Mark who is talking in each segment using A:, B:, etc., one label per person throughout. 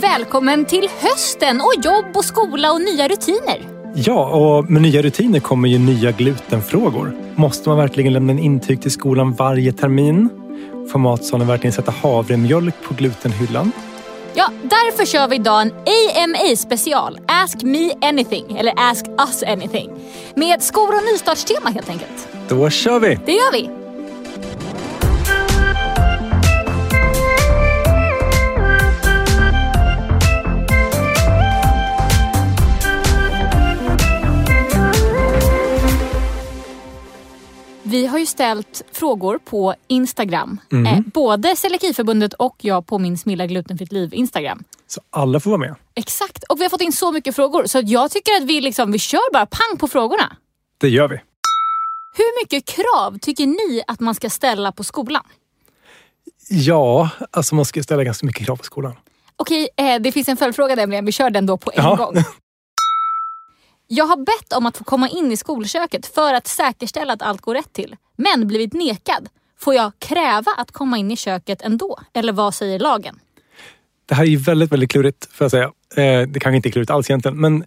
A: Välkommen till hösten och jobb och skola och nya rutiner.
B: Ja, och med nya rutiner kommer ju nya glutenfrågor. Måste man verkligen lämna en intyg till skolan varje termin? Får matsalen verkligen sätta havremjölk på glutenhyllan?
A: Ja, därför kör vi idag en AMA special. Ask me anything, eller ask us anything. Med skor och nystartstema helt enkelt.
B: Då kör vi!
A: Det gör vi! Vi har ju ställt frågor på Instagram.
B: Mm.
A: Eh, både Celiakiförbundet och jag på min Smilla Glutenfritt Liv Instagram.
B: Så alla får vara med.
A: Exakt, och vi har fått in så mycket frågor så jag tycker att vi, liksom, vi kör bara pang på frågorna.
B: Det gör vi.
A: Hur mycket krav tycker ni att man ska ställa på skolan?
B: Ja, alltså man ska ställa ganska mycket krav på skolan.
A: Okej, eh, det finns en följdfråga nämligen. Vi kör den då på en
B: Ja.
A: gång. Jag har bett om att få komma in i skolköket för att säkerställa att allt går rätt till. Men blivit nekad. Får jag kräva att komma in i köket ändå? Eller vad säger lagen?
B: Det här är väldigt, väldigt klurigt får jag säga. Eh, det kanske inte är klurigt alls egentligen, men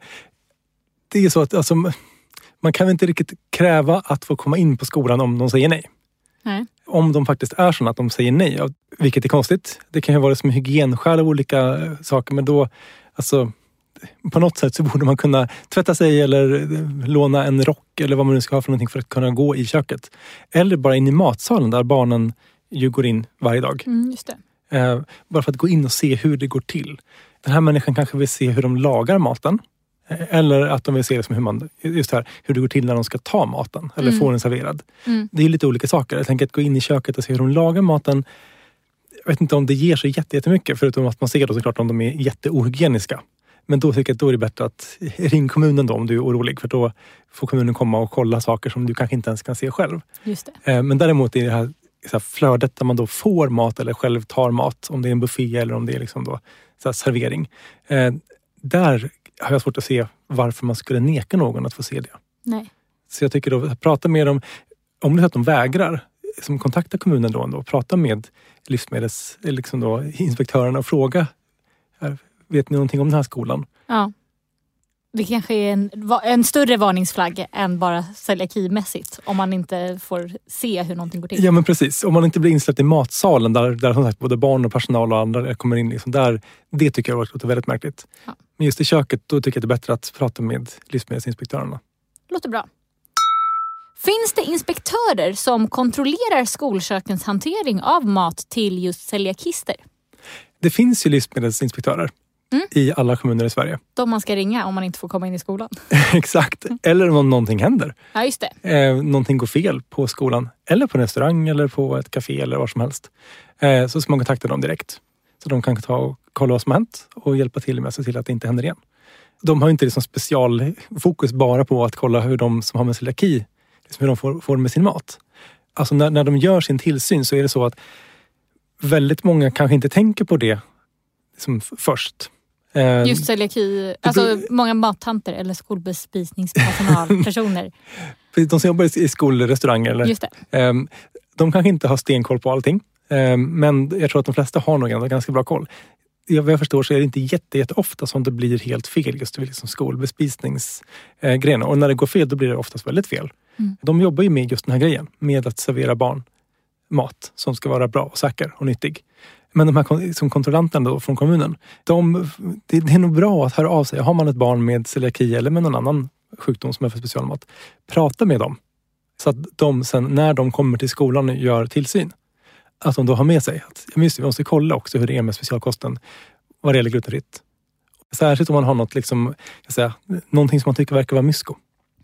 B: det är så att alltså, man kan väl inte riktigt kräva att få komma in på skolan om de säger nej.
A: Nej.
B: Om de faktiskt är så att de säger nej, vilket är konstigt. Det kan ju vara som hygienskäl av olika saker, men då alltså på något sätt så borde man kunna tvätta sig eller eh, låna en rock eller vad man nu ska ha för någonting för att kunna gå i köket. Eller bara in i matsalen där barnen ju går in varje dag.
A: Mm, just det.
B: Eh, bara för att gå in och se hur det går till. Den här människan kanske vill se hur de lagar maten. Eh, Eller att de vill se det som hur, man, just här, hur det går till när de ska ta maten eller
A: Mm.
B: få den serverad.
A: Mm.
B: Det är lite olika saker. Jag tänker att gå in i köket och se hur de lagar maten. Jag vet inte om det ger så jätte- jättemycket förutom att man ser då såklart om de är jätteohygieniska. Men då tycker jag att då är det bättre att ring kommunen då om du är orolig för då får kommunen komma och kolla saker som du kanske inte ens kan se själv.
A: Just det.
B: Eh, Men däremot i det här, så här flödet där man då får mat eller själv tar mat, om det är en buffé eller om det är liksom då, så servering. Eh, där har jag svårt att se varför man skulle neka någon att få se det.
A: Nej.
B: Så jag tycker då, prata med dem, om det är så att de vägrar, som kontakta kommunen då, ändå, prata med livsmedels, liksom då, inspektörerna och fråga, vet ni någonting om den här skolan?
A: Ja. Det kanske är en, en större varningsflagg än bara celiakimässigt. Om man inte får se hur någonting går till.
B: Ja men precis, om man inte blir insläppt i matsalen där, där som sagt, både barn och personal och andra kommer in. Liksom där, det tycker jag låter väldigt märkligt.
A: Ja.
B: Men just i köket, då tycker jag det är bättre att prata med livsmedelsinspektörerna.
A: Låter bra. Finns det inspektörer som kontrollerar skolkökens hantering av mat till just celiakister?
B: Det finns ju livsmedelsinspektörer
A: Mm.
B: i alla kommuner i Sverige.
A: De man ska ringa om man inte får komma in i skolan.
B: Exakt. Eller om någonting händer.
A: Ja, just det.
B: Eh, någonting går fel på skolan eller på en restaurang eller på ett café eller var som helst. Eh, så ska man kontakta dem direkt. Så de kan ta och kolla vad som har hänt och hjälpa till med att se till att det inte händer igen. De har inte liksom specialfokus bara på att kolla hur de som har med celiaki, liksom hur de får, får med sin mat. Alltså när, när de gör sin tillsyn så är det så att väldigt många kanske inte tänker på det liksom först. Eh,
A: Just celiaki, alltså många mattanter eller skolbespisningspersonal, personer.
B: De som jobbar i skolrestauranger eller
A: Just det.
B: Ehm, De kanske inte har stenkoll på allting. Ehm, Men jag tror att de flesta har nog ändå ganska bra koll. Vad jag förstår så är det inte jätte, jätte ofta som det blir helt fel just vid liksom skolbespisningsgrejen. Och när det går fel då blir det oftast väldigt fel.
A: Mm.
B: De jobbar ju med just den här grejen. Med att servera barn mat som ska vara bra och säker och nyttig. Men de här som kontrollanterna då från kommunen. De, det, det är nog bra att höra av sig. Har man ett barn med celiaki eller med någon annan sjukdom som är för specialmat. Prata med dem. Så att de sen när de kommer till skolan och gör tillsyn, att de då har med sig att ja, just det, vi måste kolla också hur det är med specialkosten vad det gäller glutenfritt. Särskilt om man har något, liksom, jag säga, någonting som man tycker verkar vara mysko.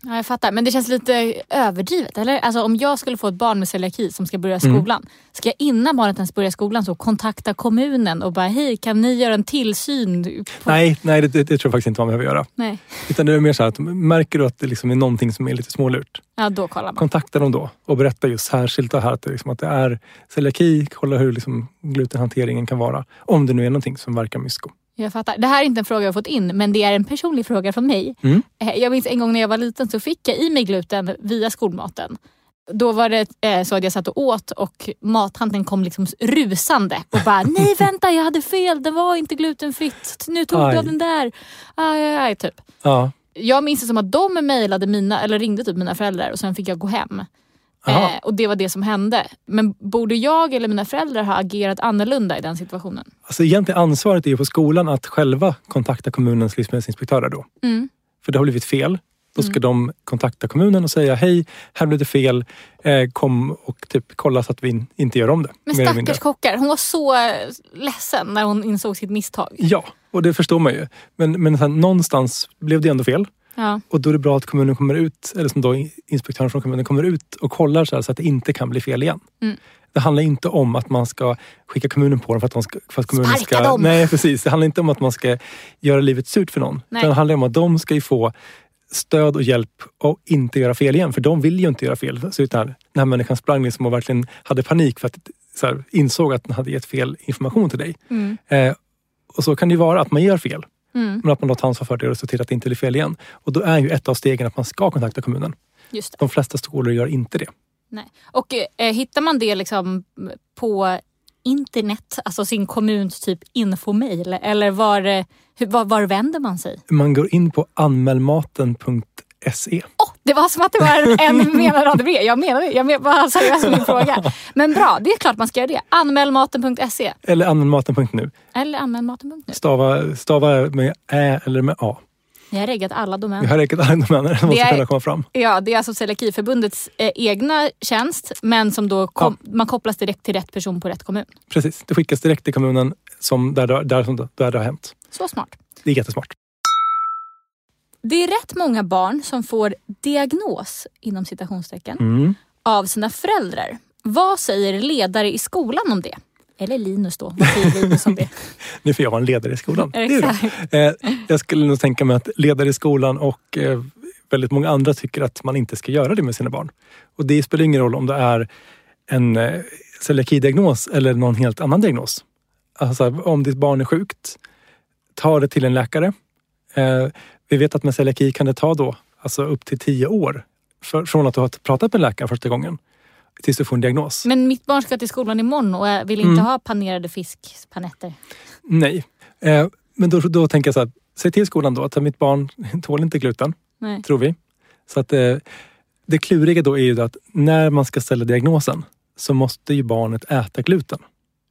A: Ja, jag fattar. Men det känns lite överdrivet, eller? Alltså om jag skulle få ett barn med celiaki som ska börja
B: Mm.
A: skolan. Ska jag innan barnet ens börjar skolan så kontakta kommunen och bara hej, kan ni göra en tillsyn? På...
B: Nej, nej det, det, tror jag faktiskt inte man behöver göra.
A: Nej.
B: Utan det är mer så här att märker du att det liksom är någonting som är lite smålurt,
A: Ja, då kollar man.
B: kontakta dem då och berätta just särskilt här att det, liksom, att det är celiaki, kolla hur liksom, glutenhanteringen kan vara. Om det nu är någonting som verkar mysko.
A: Jag fattar. Det här är inte en fråga jag fått in, men det är en personlig fråga från mig.
B: Mm.
A: Eh, Jag minns en gång när jag var liten så fick jag i mig gluten via skolmaten. Då var det eh, så att jag satt och åt och mathandeln kom liksom rusande och bara nej vänta jag hade fel, det var inte glutenfritt. Nu tog
B: Aj.
A: du av den där. Aj, aj, aj, typ.
B: Ja.
A: Jag minns det som att de mejlade mina, eller ringde typ mina föräldrar och sen fick jag gå hem. Eh, och det var det som hände. Men borde jag eller mina föräldrar ha agerat annorlunda i den situationen?
B: Alltså egentligen ansvaret är ju på skolan att själva kontakta kommunens livsmedelsinspektörer då.
A: Mm.
B: För det har blivit fel. Då ska de kontakta kommunen och säga hej, här blev det fel. Eh, kom och typ kolla så att vi in- inte gör om det.
A: Men stackars kockar, hon var så ledsen när hon insåg sitt misstag.
B: Ja, och det förstår man ju. Men, men sen, någonstans blev det ändå fel.
A: Ja.
B: Och då är det bra att kommunen kommer ut, eller som då inspektören från kommunen kommer ut och kollar så, här, så att det inte kan bli fel igen.
A: Mm.
B: Det handlar inte om att man ska skicka kommunen på dem för att, de ska, för att kommunen
A: Sparka
B: ska...
A: dem!
B: Nej precis, det handlar inte om att man ska göra livet surt för någon.
A: Nej.
B: Det handlar om att de ska få stöd och hjälp och inte göra fel igen. För de vill ju inte göra fel. Så utan den här människan sprang liksom och verkligen hade panik för att så här, insåg att den hade gett fel information till dig.
A: Mm.
B: Eh, och så kan det ju vara att man gör fel.
A: Mm.
B: Men att man då tar ansvar för det och ser till att det inte blir fel igen. Och då är ju ett av stegen att man ska kontakta kommunen.
A: Just det.
B: De flesta skolor gör inte det.
A: Nej. Och eh, hittar man det liksom på internet, alltså sin kommuns typ infomail eller var, eh, hur- var, var vänder man sig?
B: Man går in på anmälmaten.se.
A: Det var som att det var en menad rad brev. Jag menade jag men, var seriös med min fråga. Men bra, det är klart man ska göra det. Anmälmaten.se
B: Eller anmälmaten.nu.
A: eller anmälmaten.nu.
B: Stava, stava med ä eller med a.
A: Jag har reggat alla
B: Vi
A: domäner.
B: har räckat alla domäner
A: Det
B: måste kunna komma fram.
A: Ja, det är alltså Celiakiförbundets eh, egna tjänst men som då kom, man kopplas direkt till rätt person på rätt kommun.
B: Precis, det skickas direkt till kommunen som där, där, där, som- där det har hänt.
A: Så smart.
B: Det är jättesmart.
A: Det är rätt många barn som får diagnos, inom citationstecken,
B: Mm.
A: av sina föräldrar. Vad säger ledare i skolan om det? Eller Linus då, vad säger Linus om det?
B: Nu får jag vara en ledare i skolan.
A: Exakt.
B: Eh, jag skulle nog tänka mig att ledare i skolan och eh, väldigt många andra tycker att man inte ska göra det med sina barn. Och det spelar ingen roll om det är en eh, celiakidiagnos eller någon helt annan diagnos. Alltså om ditt barn är sjukt, ta det till en läkare. Eh, vi vet att med celiaki kan det ta då alltså upp till tio år för, från att du har pratat med läkaren första gången tills du får en diagnos.
A: Men mitt barn ska till skolan imorgon och vill inte
B: Mm.
A: ha panerade fiskpanetter.
B: Nej. Eh, men då, då tänker jag så här, säg till skolan då att mitt barn tål inte gluten.
A: Nej.
B: tror vi. Så att eh, det kluriga då är ju att när man ska ställa diagnosen så måste ju barnet äta gluten.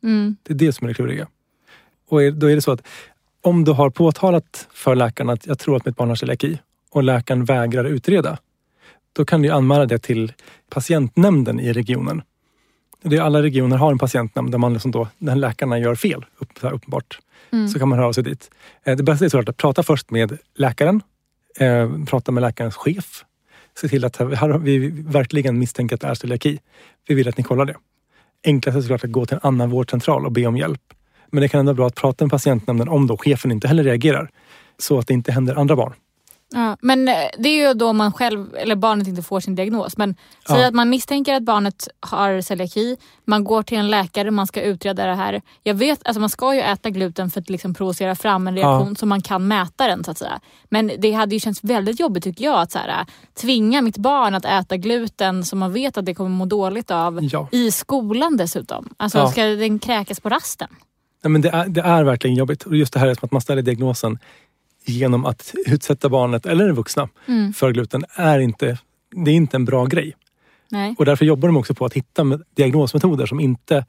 A: Mm.
B: Det är det som är det kluriga. Och då är det så att om du har påtalat för läkaren att jag tror att mitt barn har celiaki och läkaren vägrar utreda, då kan du anmäla det till patientnämnden i regionen. Det är alla regioner har en patientnämnd där man liksom då, när läkarna gör fel, upp, så här uppenbart,
A: Mm.
B: så kan man höra av sig dit. Eh, Det bästa är såklart att prata först med läkaren, eh, prata med läkarens chef. Se till att här vi verkligen misstänker att det är celiaki. Vi vill att ni kollar det. Enklast är såklart att gå till en annan vårdcentral och be om hjälp. Men det kan ändå vara bra att prata med patientnämnden om då chefen inte heller reagerar. Så att det inte händer andra barn.
A: Ja, men eh, det är ju då man själv, eller barnet inte får sin diagnos. Men säg
B: Ja.
A: att man misstänker att barnet har celiaki. Man går till en läkare, man ska utreda det här. Jag vet, alltså man ska ju äta gluten för att liksom provocera fram en reaktion så man kan mäta den så att säga. Men det hade ju känts väldigt jobbigt tycker jag att så här, tvinga mitt barn att äta gluten som man vet att det kommer må dåligt av.
B: Ja.
A: I skolan dessutom. Alltså
B: Ja.
A: ska den kräkas på rasten?
B: Nej, men det, är, det är verkligen jobbigt. Och just det här är som att man ställer diagnosen genom att utsätta barnet, eller den vuxna,
A: Mm.
B: för gluten är inte, det är inte en bra grej.
A: Nej.
B: Och därför jobbar de också på att hitta diagnosmetoder som inte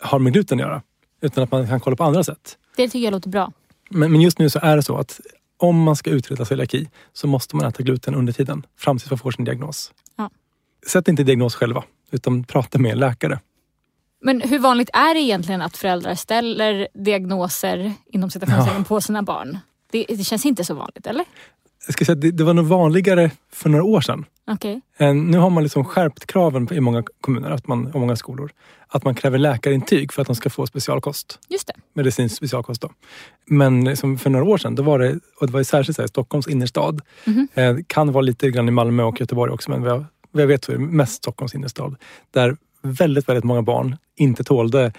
B: har med gluten att göra. Utan att man kan kolla på andra sätt.
A: Det tycker jag låter bra.
B: Men, men just nu så är det så att om man ska utreda celiaki så måste man äta gluten under tiden fram tills man får sin diagnos.
A: Ja.
B: Sätt inte diagnos själva utan prata med läkare.
A: Men hur vanligt är det egentligen att föräldrar ställer diagnoser inom citationstecken
B: Ja.
A: på sina barn? Det, det känns inte så vanligt, eller?
B: Jag ska säga det, det var nog vanligare för några år sedan.
A: Okej.
B: Eh, Nu har man liksom skärpt kraven i många kommuner att man, och många skolor. Att man kräver läkarintyg för att de ska få specialkost.
A: Just det.
B: Medicinsk specialkost. Då. Men som för några år sedan, då var det, och det var särskilt så här, Stockholms innerstad.
A: Mhm.
B: Eh, kan vara lite grann i Malmö och Göteborg också, men vad jag, vad jag vet så är det mest Stockholms innerstad. Där väldigt, väldigt många barn inte tålde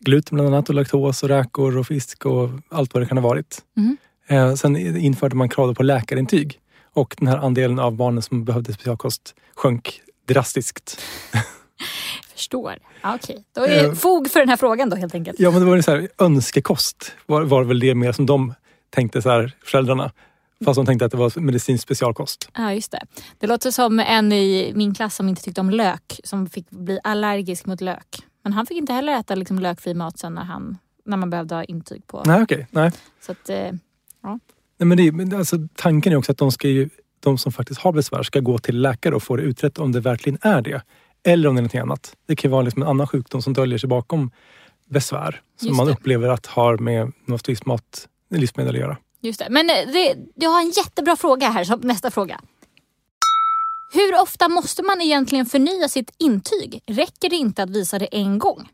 B: gluten bland annat och laktos och räkor och fisk och allt vad det kan ha varit.
A: Mhm.
B: Eh, sen införde man krav på läkarintyg och den här andelen av barnen som behövde specialkost sjönk drastiskt.
A: Förstår. Ja, Okej, då är det
B: Eh.
A: fog för den här frågan då helt enkelt.
B: Ja, men det var en så här önskekost. Var, var väl det mer som de tänkte, så här, föräldrarna. Fast de tänkte att det var medicinsk specialkost.
A: Ja, just det. Det låter som en i min klass som inte tyckte om lök, som fick bli allergisk mot lök. Men han fick inte heller äta liksom lökfri mat sen när, han, när man behövde ha intyg på.
B: Nej, okej. Nej.
A: Så att, eh,
B: Nej, men det, men alltså, tanken är också att de, ska ju, de som faktiskt har besvär ska gå till läkare och få det utrett om det verkligen är det. Eller om det är något annat. Det kan vara liksom en annan sjukdom som döljer sig bakom besvär. Som
A: Just
B: man
A: det.
B: upplever att har med något visst mat, livsmedel att göra.
A: just det. Men eh, det, jag har en jättebra fråga här, som nästa fråga. Hur ofta måste man egentligen förnya sitt intyg? Räcker det inte att visa det en gång?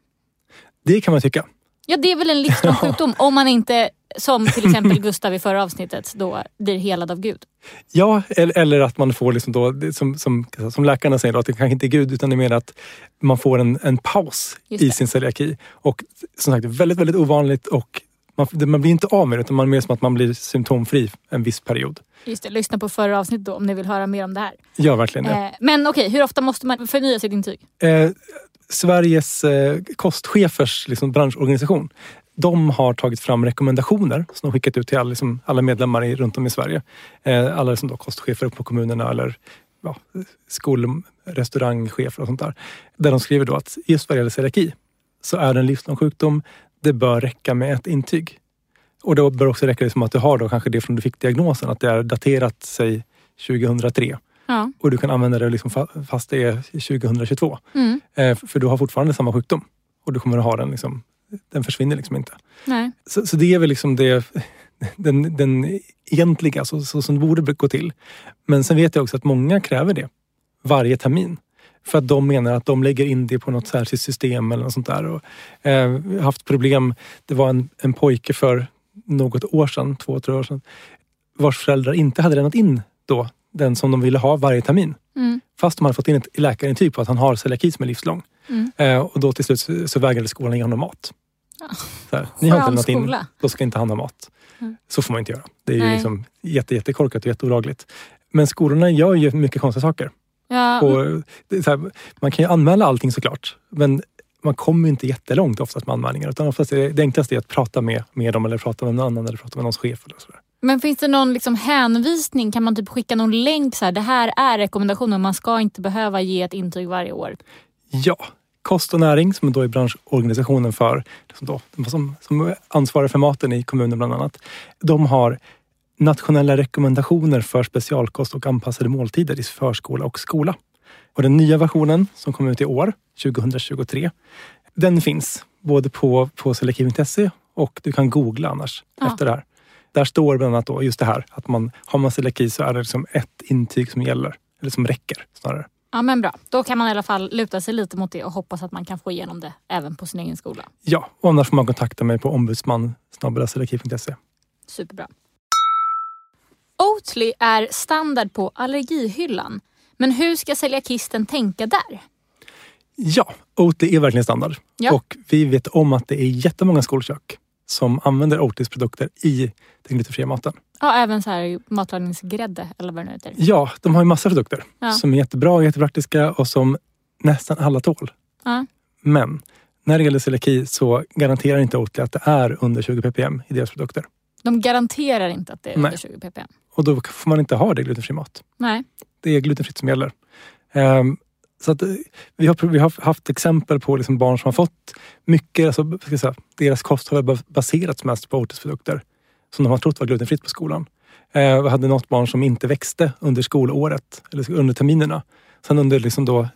B: Det kan man tycka.
A: Ja, det är väl en livslång sjukdom om man inte, som till exempel Gustav i förra avsnittet, då blir helad av Gud.
B: Ja, eller, att man får, liksom då, som, som, som läkarna säger, då, att det kanske inte är Gud utan det är mer att man får en, en paus i sin celiaki. Och som sagt, väldigt, väldigt ovanligt och man, man blir inte av med det utan man är mer som att man blir symptomfri en viss period.
A: Just det, lyssna på förra avsnittet då om ni vill höra mer om det här.
B: Ja, verkligen. det.
A: Eh, men okej, hur ofta måste man förnya sitt intyg?
B: Eh, Sveriges eh, kostchefers liksom, branschorganisation de har tagit fram rekommendationer som de skickat ut till alla, liksom, alla medlemmar i, runt om i Sverige. Eh, alla liksom då, kostchefer på kommunerna eller ja, skol restaurangchefer och sånt där. Där de skriver då att just vad det gäller celiaki så är det en livslång sjukdom. Det bör räcka med ett intyg. Och då bör också räcka liksom att du har då kanske det från du fick diagnosen, att det är daterat sig 2003
A: Ja.
B: och du kan använda det liksom fa- fast det är 2022.
A: Mm.
B: Eh, för du har fortfarande samma sjukdom. Och du kommer att ha den. Liksom, den försvinner liksom inte. Så, så det är väl liksom det, den, den egentliga, så, så som det borde gå till. Men sen vet jag också att många kräver det varje termin. För att de menar att de lägger in det på något särskilt system eller något sånt där. Och, eh, haft problem. Det var en, en pojke för något år sedan, två, tre år sedan, vars föräldrar inte hade lämnat in då den som de ville ha varje termin.
A: Mm.
B: Fast de hade fått in ett läkarintyg på att han har celiaki som är livslång.
A: Mm.
B: Eh, och då till slut så, så vägrade skolan ge honom mat. Så här, ni har inte lämnat in, då ska inte han ha mat.
A: Mm.
B: Så får man inte göra. Det är ju
A: Nej.
B: liksom jätte, jättekorkat och jätteolagligt. Men skolorna gör ju mycket konstiga saker.
A: Ja,
B: Och här, man kan ju anmäla allting såklart. Men man kommer inte jättelångt oftast med anmälningar. Utan oftast är det, det enklaste är att prata med, med dem eller prata med någon annan eller prata med någons chef. Eller så där.
A: Men finns det någon liksom hänvisning? Kan man typ skicka någon länk? Så här, det här är rekommendationen. Man ska inte behöva ge ett intyg varje år.
B: Ja, Kost och näring som då är branschorganisationen för liksom då, som, som ansvarar för maten i kommunen bland annat. De har nationella rekommendationer för specialkost och anpassade måltider i förskola och skola. Och den nya versionen som kommer ut i år, 2023, den finns både på, på celiaki.se och du kan googla annars
A: Ja.
B: efter det här. Där står bland annat då just det här att man, har man celiaki så är det liksom ett intyg som gäller, eller som räcker snarare.
A: Ja men bra. Då kan man i alla fall luta sig lite mot det och hoppas att man kan få igenom det även på sin egen skola.
B: Ja, och annars får man kontakta mig på ombudsman.
A: Superbra. Oatly är standard på allergihyllan. Men hur ska celiakisten tänka där?
B: Ja, Oatly är verkligen standard.
A: Ja.
B: Och vi vet om att det är jättemånga skolkök som använder Oatlys produkter i den glutenfria maten.
A: Ja, även så här matlagningsgrädde eller vad det nu heter.
B: Ja, de har ju massa produkter
A: Ja.
B: som är jättebra och jättepraktiska och som nästan alla tål.
A: Ja.
B: Men när det gäller celiaki så garanterar inte Oatly att det är under 20 ppm i deras produkter.
A: De garanterar inte att det är
B: Nej.
A: under 20 ppm.
B: Och då får man inte ha det i glutenfri mat.
A: Nej.
B: Det är glutenfritt som gäller. Ehm, så att, eh, vi, har, vi har haft exempel på liksom barn som har fått mycket, alltså, ska säga, deras kost har ba- baserats mest på Oatlys produkter som de har trott var glutenfritt på skolan. Eh, vi hade något barn som inte växte under skolåret, eller under terminerna. Sen under liksom då,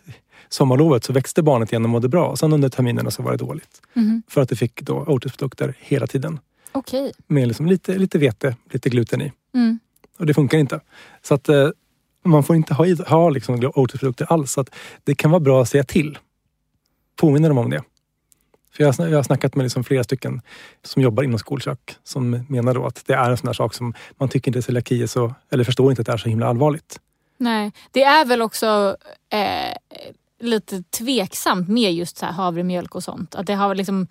B: sommarlovet så växte barnet igen och mådde bra. Sen under terminerna så var det dåligt.
A: Mhm.
B: För att det fick då Oatlys produkter hela tiden.
A: Okej.
B: Med liksom lite, lite vete, lite gluten i.
A: Mm.
B: Och det funkar inte. Så att eh, man får inte ha, ha liksom Oatlys-produkter alls. Så att det kan vara bra att säga till. Påminna dem om det. För jag, har jag har snackat med liksom flera stycken som jobbar inom skolkök som menar då att det är en sån här sak som man tycker inte celiaki är så, eller förstår inte att det är så himla allvarligt.
A: Nej, det är väl också eh, lite tveksamt med just så här havremjölk och sånt. Att det har liksom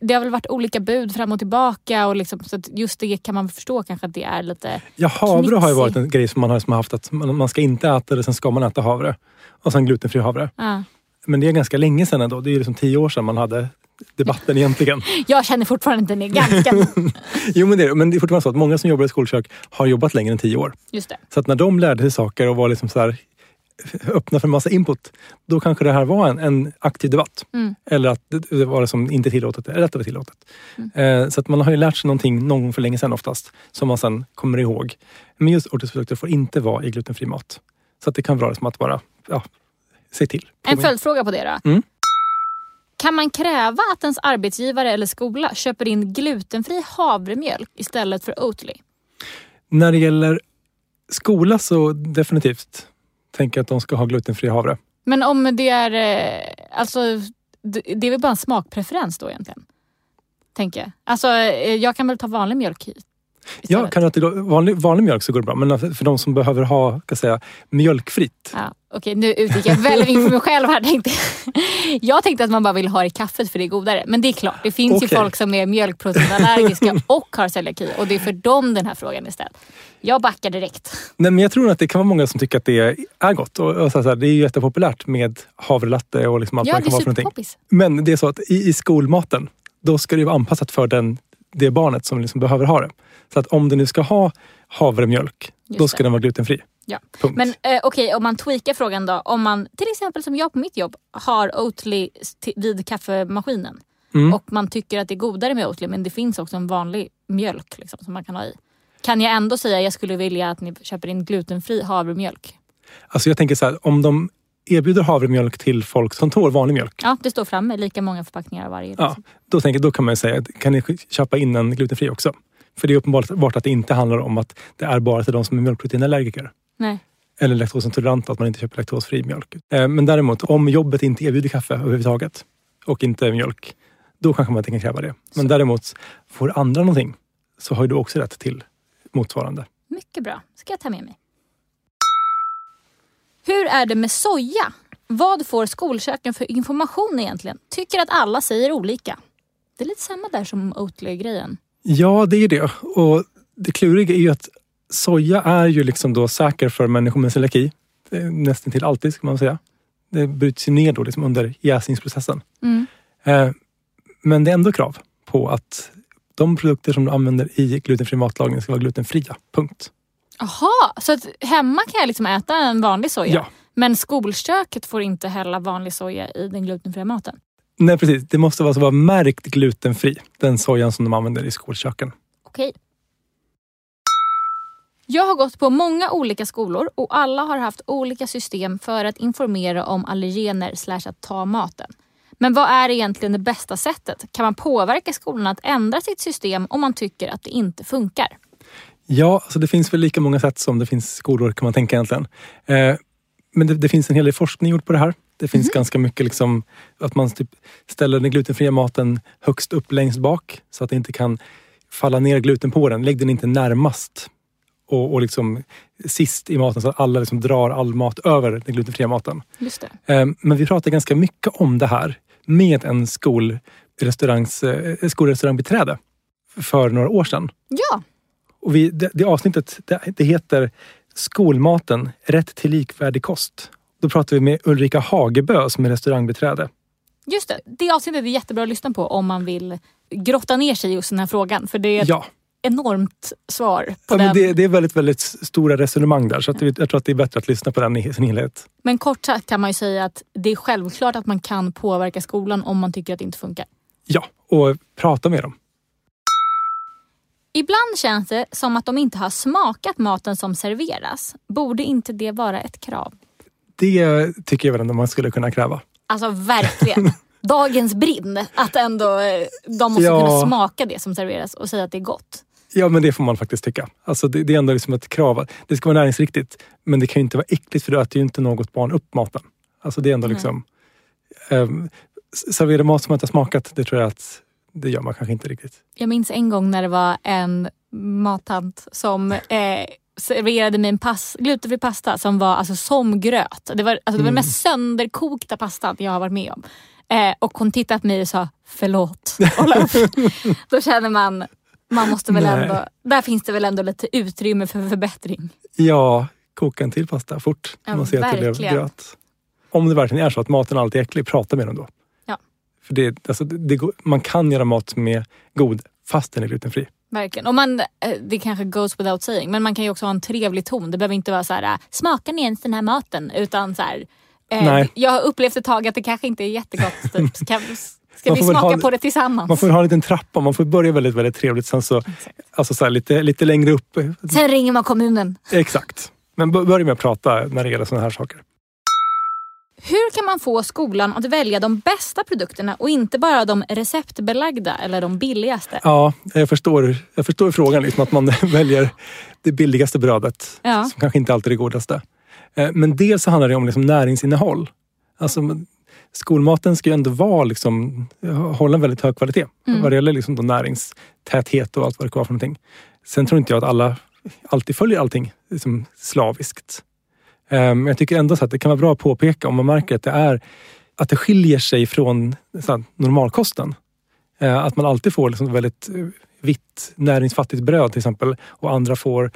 A: det har väl varit olika bud fram och tillbaka och liksom, så att just det kan man förstå kanske att det är lite...
B: Ja, havre har ju
A: Knixig.
B: varit en grej som man har som har haft att man, man ska inte äta det, sen ska man äta havre. Och sen glutenfri havre.
A: Ja.
B: Men det är ganska länge sedan ändå. Det är liksom tio år sedan man hade debatten egentligen.
A: Jag känner fortfarande att den ganska...
B: Jo men det, är, men det är fortfarande så att många som jobbar i skolkök har jobbat längre än tio år.
A: Just det.
B: Så att när de lärde sig saker och var liksom så här öppna för massa input, då kanske det här var en, en aktiv debatt.
A: Mm.
B: Eller att det, var det som inte tillåtet, eller att det var tillåtet. Eh, så att man har ju lärt sig någonting någon gång för länge sedan oftast, som man sen kommer ihåg. Men just ortisprodukter får inte vara i glutenfri mat. Så att det kan vara som att bara, ja, se till.
A: En följdfråga på det då.
B: Mm.
A: Kan man kräva att ens arbetsgivare eller skola köper in glutenfri havremjölk istället för Oatly?
B: När det gäller skola så definitivt tänker att de ska ha glutenfri havre.
A: Men om det är... Eh, alltså, det är väl bara en smakpreferens då egentligen? Tänker jag. Alltså, eh, jag kan väl ta vanlig mjölk hit?
B: Ja,
A: istället.
B: kan det inte gå, vanlig, vanlig mjölk så går det bra. Men för, för de som behöver ha ska jag säga, mjölkfritt.
A: Ja, Okej, nu utgick jag väldigt mycket för mig själv här. Tänkte. jag. jag tänkte att man bara vill ha det i kaffet för det är godare. Men det är klart, det finns ju
B: Okej.
A: folk som är mjölkproteinallergiska och har celiaki. Och det är för dem den här frågan är ställd. Jag backar direkt.
B: Nej, men jag tror att det kan vara många som tycker att det är gott. Och, och så här, det är ju jättepopulärt med havrelatte och liksom allt
A: Ja,
B: vad
A: det
B: kan vara för någonting. Men det är så att i, i skolmaten, då ska det ju vara anpassat för den, det barnet som liksom behöver ha det. Så att om du nu ska ha havremjölk,
A: Just
B: då ska
A: det.
B: den vara glutenfri.
A: Ja.
B: Punkt.
A: Men eh, okej, om man tweakar frågan då. Om man till exempel som jag på mitt jobb har Oatly vid kaffemaskinen.
B: Mm.
A: Och man tycker att det är godare med Oatly men det finns också en vanlig mjölk liksom, som man kan ha i. Kan jag ändå säga att jag skulle vilja att ni köper in glutenfri havremjölk?
B: Alltså jag tänker så här, om de erbjuder havremjölk till folk som tål vanlig mjölk.
A: Ja, det står framme. Lika många förpackningar av varje.
B: Ja, då, tänker, då kan man säga, kan ni köpa in en glutenfri också? För det är uppenbart att det inte handlar om att det är bara till de som är mjölkproteinallergiker.
A: Nej.
B: Eller laktosintoleranta, att man inte köper laktosfri mjölk. Eh, Men däremot, om jobbet inte erbjuder kaffe överhuvudtaget och inte mjölk, då kanske man inte kan kräva det. Men
A: Så.
B: däremot, får andra någonting så har du också rätt till motsvarande.
A: Mycket bra. ska jag ta med mig. Hur är det med soja? Vad får skolköken för information egentligen? Tycker att alla säger olika. Det är lite samma där som Oatly-grejen.
B: Ja, det är det. Och det kluriga är ju att soja är ju liksom då säker för människor med celiaki. Nästan till alltid, ska man säga. Det bryts ju ner då liksom under jäsningsprocessen.
A: Mm.
B: Eh, Men det är ändå krav på att de produkter som du använder i glutenfri matlagning ska vara glutenfria. Punkt.
A: Jaha, så att hemma kan jag liksom äta en vanlig soja?
B: Ja.
A: Men skolköket får inte hälla vanlig soja i den glutenfria maten?
B: Nej precis, det måste alltså vara märkt glutenfri. Den sojan som de använder i skolköken.
A: Okej. Jag har gått på många olika skolor och alla har haft olika system för att informera om allergener slash att ta maten. Men vad är egentligen det bästa sättet? Kan man påverka skolan att ändra sitt system om man tycker att det inte funkar?
B: Ja, alltså det finns väl lika många sätt som det finns skolor kan man tänka egentligen. Eh, men det, det finns en hel del forskning gjord på det här. Det finns ganska mycket liksom att man typ ställer den glutenfria maten högst upp längst bak så att det inte kan falla ner gluten på den. Lägg den inte närmast och, och liksom sist i maten så att alla liksom drar all mat över den glutenfria maten.
A: Just det.
B: Eh, Men vi pratar ganska mycket om det här med en eh, skolrestaurangbiträde för några år sedan.
A: Ja,
B: Och vi, det, det avsnittet det, det heter Skolmaten, rätt till likvärdig kost. Då pratar vi med Ulrika Hagebö som är restaurangbiträde.
A: just det. Det avsnittet är jättebra att lyssna på om man vill grotta ner sig i just den här frågan. För det är ett
B: Ja,
A: enormt svar på
B: ja
A: den.
B: det, det är väldigt, väldigt stora resonemang där så att jag tror att det är bättre att lyssna på den i sin helhet.
A: Men kort sagt kan man ju säga att det är självklart att man kan påverka skolan om man tycker att det inte funkar.
B: Ja, och prata med dem.
A: Ibland känns det som att de inte har smakat maten som serveras. Borde inte det vara ett krav?
B: Det tycker jag väl ändå man skulle kunna kräva.
A: Alltså verkligen. Dagens brinn. Att ändå eh, de måste
B: Ja.
A: kunna smaka det som serveras och säga att det är gott.
B: Ja, men det får man faktiskt tycka. Alltså det, det är ändå liksom ett krav. Det ska vara näringsriktigt, men det kan ju inte vara äckligt för då äter ju inte något barn upp maten. Alltså det är ändå liksom... Um, servera mat som man inte har smakat, det tror jag att det gör man kanske inte riktigt.
A: Jag minns en gång när det var en mattant som eh, serverade mig en pas, glutenfri pasta som var alltså som gröt. Det var, alltså, det var den mest sönderkokta pastan jag har varit med om. Eh, och hon tittade på mig och sa förlåt. Då känner man, man måste väl
B: Nej.
A: ändå, där finns det väl ändå lite utrymme för förbättring.
B: Ja, koka en till pasta fort.
A: Ja,
B: man ser att det blev
A: verkligen.
B: gröt. Om det verkligen är så att maten alltid är äcklig, prata med dem då. För det, alltså, det, man kan göra mat som är god fast den är glutenfri.
A: Verkligen. Och man, eh, det kanske goes without saying, men man kan ju också ha en trevlig ton. Det behöver inte vara så här, äh, smakar ni ens den här maten? Utan så här, eh,
B: Nej.
A: jag har upplevt ett tag att det kanske inte är jättegott. Typ. Ska, ska vi smaka
B: ha-
A: på det tillsammans?
B: Man får ha en liten trappa, man får börja väldigt, väldigt trevligt. Sen så, alltså så här, lite, lite längre upp.
A: Sen ringer man kommunen.
B: Exakt. Men bör- börja med att prata när det gäller sådana här saker.
A: Hur kan man få skolan att välja de bästa produkterna och inte bara de receptbelagda eller de billigaste?
B: Ja, jag förstår, jag förstår frågan. Liksom, att man väljer det billigaste brödet.
A: Ja.
B: Som kanske inte alltid är det godaste. Eh, Men dels så handlar det om liksom näringsinnehåll. Alltså, skolmaten ska ju ändå vara, liksom, hålla en väldigt hög kvalitet.
A: Mm.
B: Vad det gäller liksom näringstäthet och allt vad det kan vara för någonting. Sen tror inte jag att alla alltid följer allting liksom slaviskt. Men jag tycker ändå så att det kan vara bra att påpeka om man märker att det, är, att det skiljer sig från så normalkosten. Eh, Att man alltid får liksom väldigt eh, vitt näringsfattigt bröd till exempel och andra får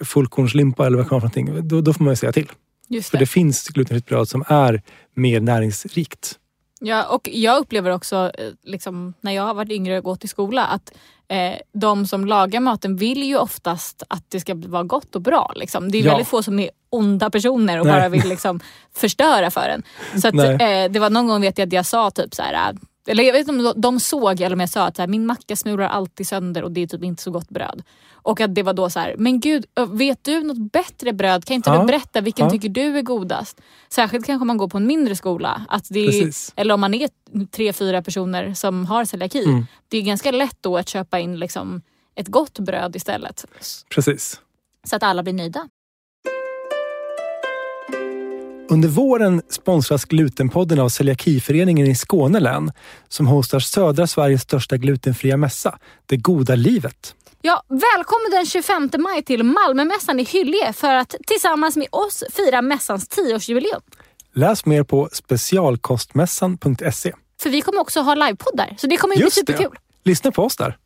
B: fullkornslimpa eller vad det kan vara för någonting. Då, då får man ju säga till.
A: Just
B: För
A: det.
B: det finns glutenfritt bröd som är mer näringsrikt.
A: Ja, och jag upplever också eh, liksom, när jag har varit yngre och gått i skola att eh, de som lagar maten vill ju oftast att det ska vara gott och bra. Liksom. Det är
B: Ja.
A: väldigt få som är onda personer och
B: Nej.
A: bara vill liksom, förstöra för en. Så att, eh, det var någon gång vet jag att jag sa typ så här. eh, Eller jag vet inte om de såg eller om jag sa att här, min macka smular alltid sönder och det är typ inte så gott bröd. Och att det var då så här, men gud, vet du något bättre bröd? Kan inte
B: Ja.
A: du berätta vilken
B: Ja.
A: tycker du är godast? Särskilt kanske om man går på en mindre skola. Att det är, eller om man är tre, fyra personer som har celiaki.
B: Mm.
A: Det är ganska lätt då att köpa in liksom ett gott bröd istället.
B: Precis.
A: Så att alla blir nöjda.
B: Under våren sponsras Glutenpodden av Celiakiföreningen i Skåne län som hostar södra Sveriges största glutenfria mässa, Det goda livet.
A: Ja, välkommen den 25 maj till Malmömässan i Hyllie för att tillsammans med oss fira mässans 10-årsjubileum.
B: Läs mer på specialkostmässan.se.
A: För vi kommer också ha livepoddar, så det kommer ju bli
B: Just det.
A: superkul.
B: Lyssna på oss där.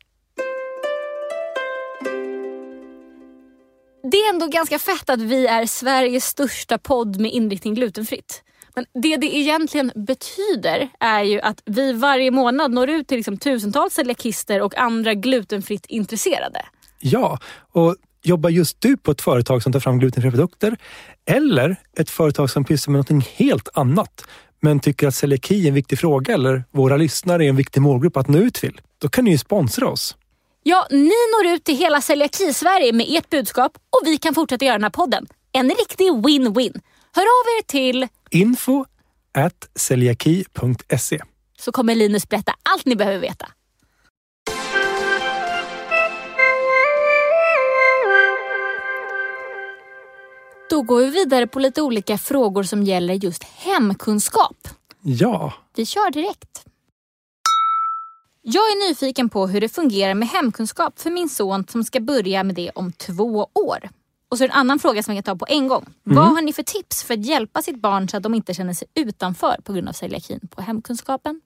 A: Det är ändå ganska fett att vi är Sveriges största podd med inriktning glutenfritt. Men det det egentligen betyder är ju att vi varje månad når ut till liksom tusentals celiakister och andra glutenfritt intresserade.
B: Ja, och jobbar just du på ett företag som tar fram glutenfria produkter eller ett företag som pysslar med någonting helt annat men tycker att celiaki är en viktig fråga eller våra lyssnare är en viktig målgrupp att nå ut till, då kan ni ju sponsra oss.
A: Ja, ni når ut till hela celiaki-Sverige med ert budskap och vi kan fortsätta göra den här podden. En riktig win-win. Hör av er till
B: Info at celiaki.se.
A: så kommer Linus berätta allt ni behöver veta. Då går vi vidare på lite olika frågor som gäller just hemkunskap.
B: Ja,
A: Vi kör direkt. Jag är nyfiken på hur det fungerar med hemkunskap för min son som ska börja med det om två år. Och så en annan fråga som jag kan ta på en gång. Vad har ni för tips för att hjälpa sitt barn så att de inte känner sig utanför på grund av celiakin på hemkunskapen?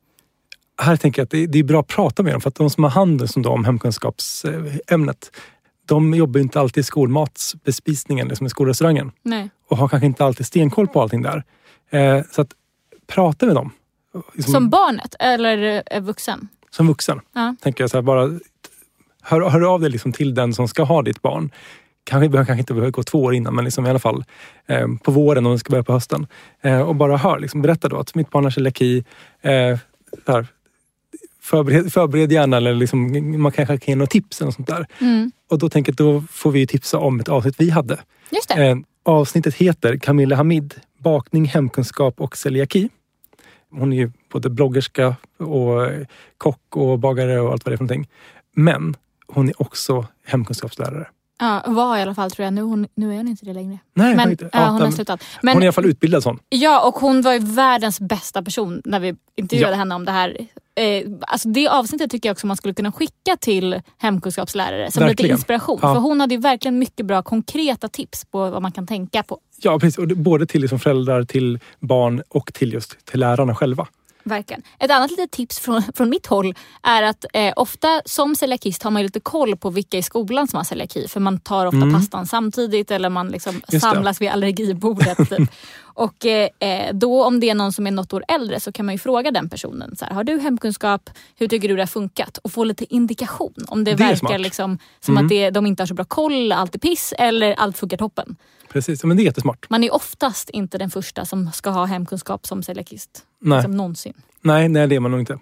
B: här tänker jag att det är bra att prata med dem för att de som har hand som då om hemkunskapsämnet de jobbar inte alltid i skolmatsbespisningen, liksom i skolrestaurangen
A: Nej.
B: och har kanske inte alltid stenkoll på allting där. Eh, så att prata med dem. Liksom,
A: Som barnet eller vuxen?
B: Som vuxen.
A: Ja.
B: Tänker jag så här, bara hör, hör av dig liksom till den som ska ha ditt barn. Kanske behöver kanske inte behöva gå två år innan men liksom i alla fall eh, på våren om det ska börja på hösten. Eh, och bara hör, liksom, berätta då att mitt barn har celiaki. Eh, här, förbered, förbered gärna eller liksom, man kanske kan ge några tips eller sånt där.
A: Mm.
B: Och då tänker jag då får vi ju tipsa om ett avsnitt vi hade.
A: Just det.
B: Eh, avsnittet heter Camilla Hamid, bakning, hemkunskap och celiaki. Hon är ju både bloggerska och eh, kock och bagare och allt vad det är för någonting. Men hon är också hemkunskapslärare.
A: Ja, var i alla fall tror jag. Nu, hon, nu är hon inte det längre.
B: Nej,
A: Men
B: inte.
A: ja, hon har
B: men
A: slutat.
B: hon
A: Men,
B: är i alla fall utbildad sån.
A: Ja, och hon var ju världens bästa person när vi intervjuade
B: Ja.
A: henne om det här. Eh, alltså det avsnittet tycker jag också man skulle kunna skicka till hemkunskapslärare som lite
B: Verkligen.
A: inspiration.
B: Ja.
A: För hon hade ju verkligen mycket bra konkreta tips på vad man kan tänka på.
B: Ja, precis. Och både till liksom föräldrar, till barn och till just till lärarna själva.
A: Verkligen. Ett annat litet tips från, från mitt håll är att eh, ofta som celiakist har man lite koll på vilka i skolan som har celiaki. För man tar ofta
B: Mm.
A: pastan samtidigt eller man liksom
B: Just det.
A: samlas vid allergibordet. Typ. Och eh, eh, då om det är någon som är något år äldre så kan man ju fråga den personen. Så här, har du hemkunskap? Hur tycker du det har funkat? Och få lite indikation. Om det,
B: Det
A: verkar liksom, som
B: Mm.
A: att det, de inte har så bra koll, allt är piss eller allt funkar toppen.
B: Precis, men det är jättesmart.
A: Man är oftast inte den första som ska ha hemkunskap som celiakist.
B: Nej,
A: Liksom någonsin.
B: nej, nej det är man nog inte.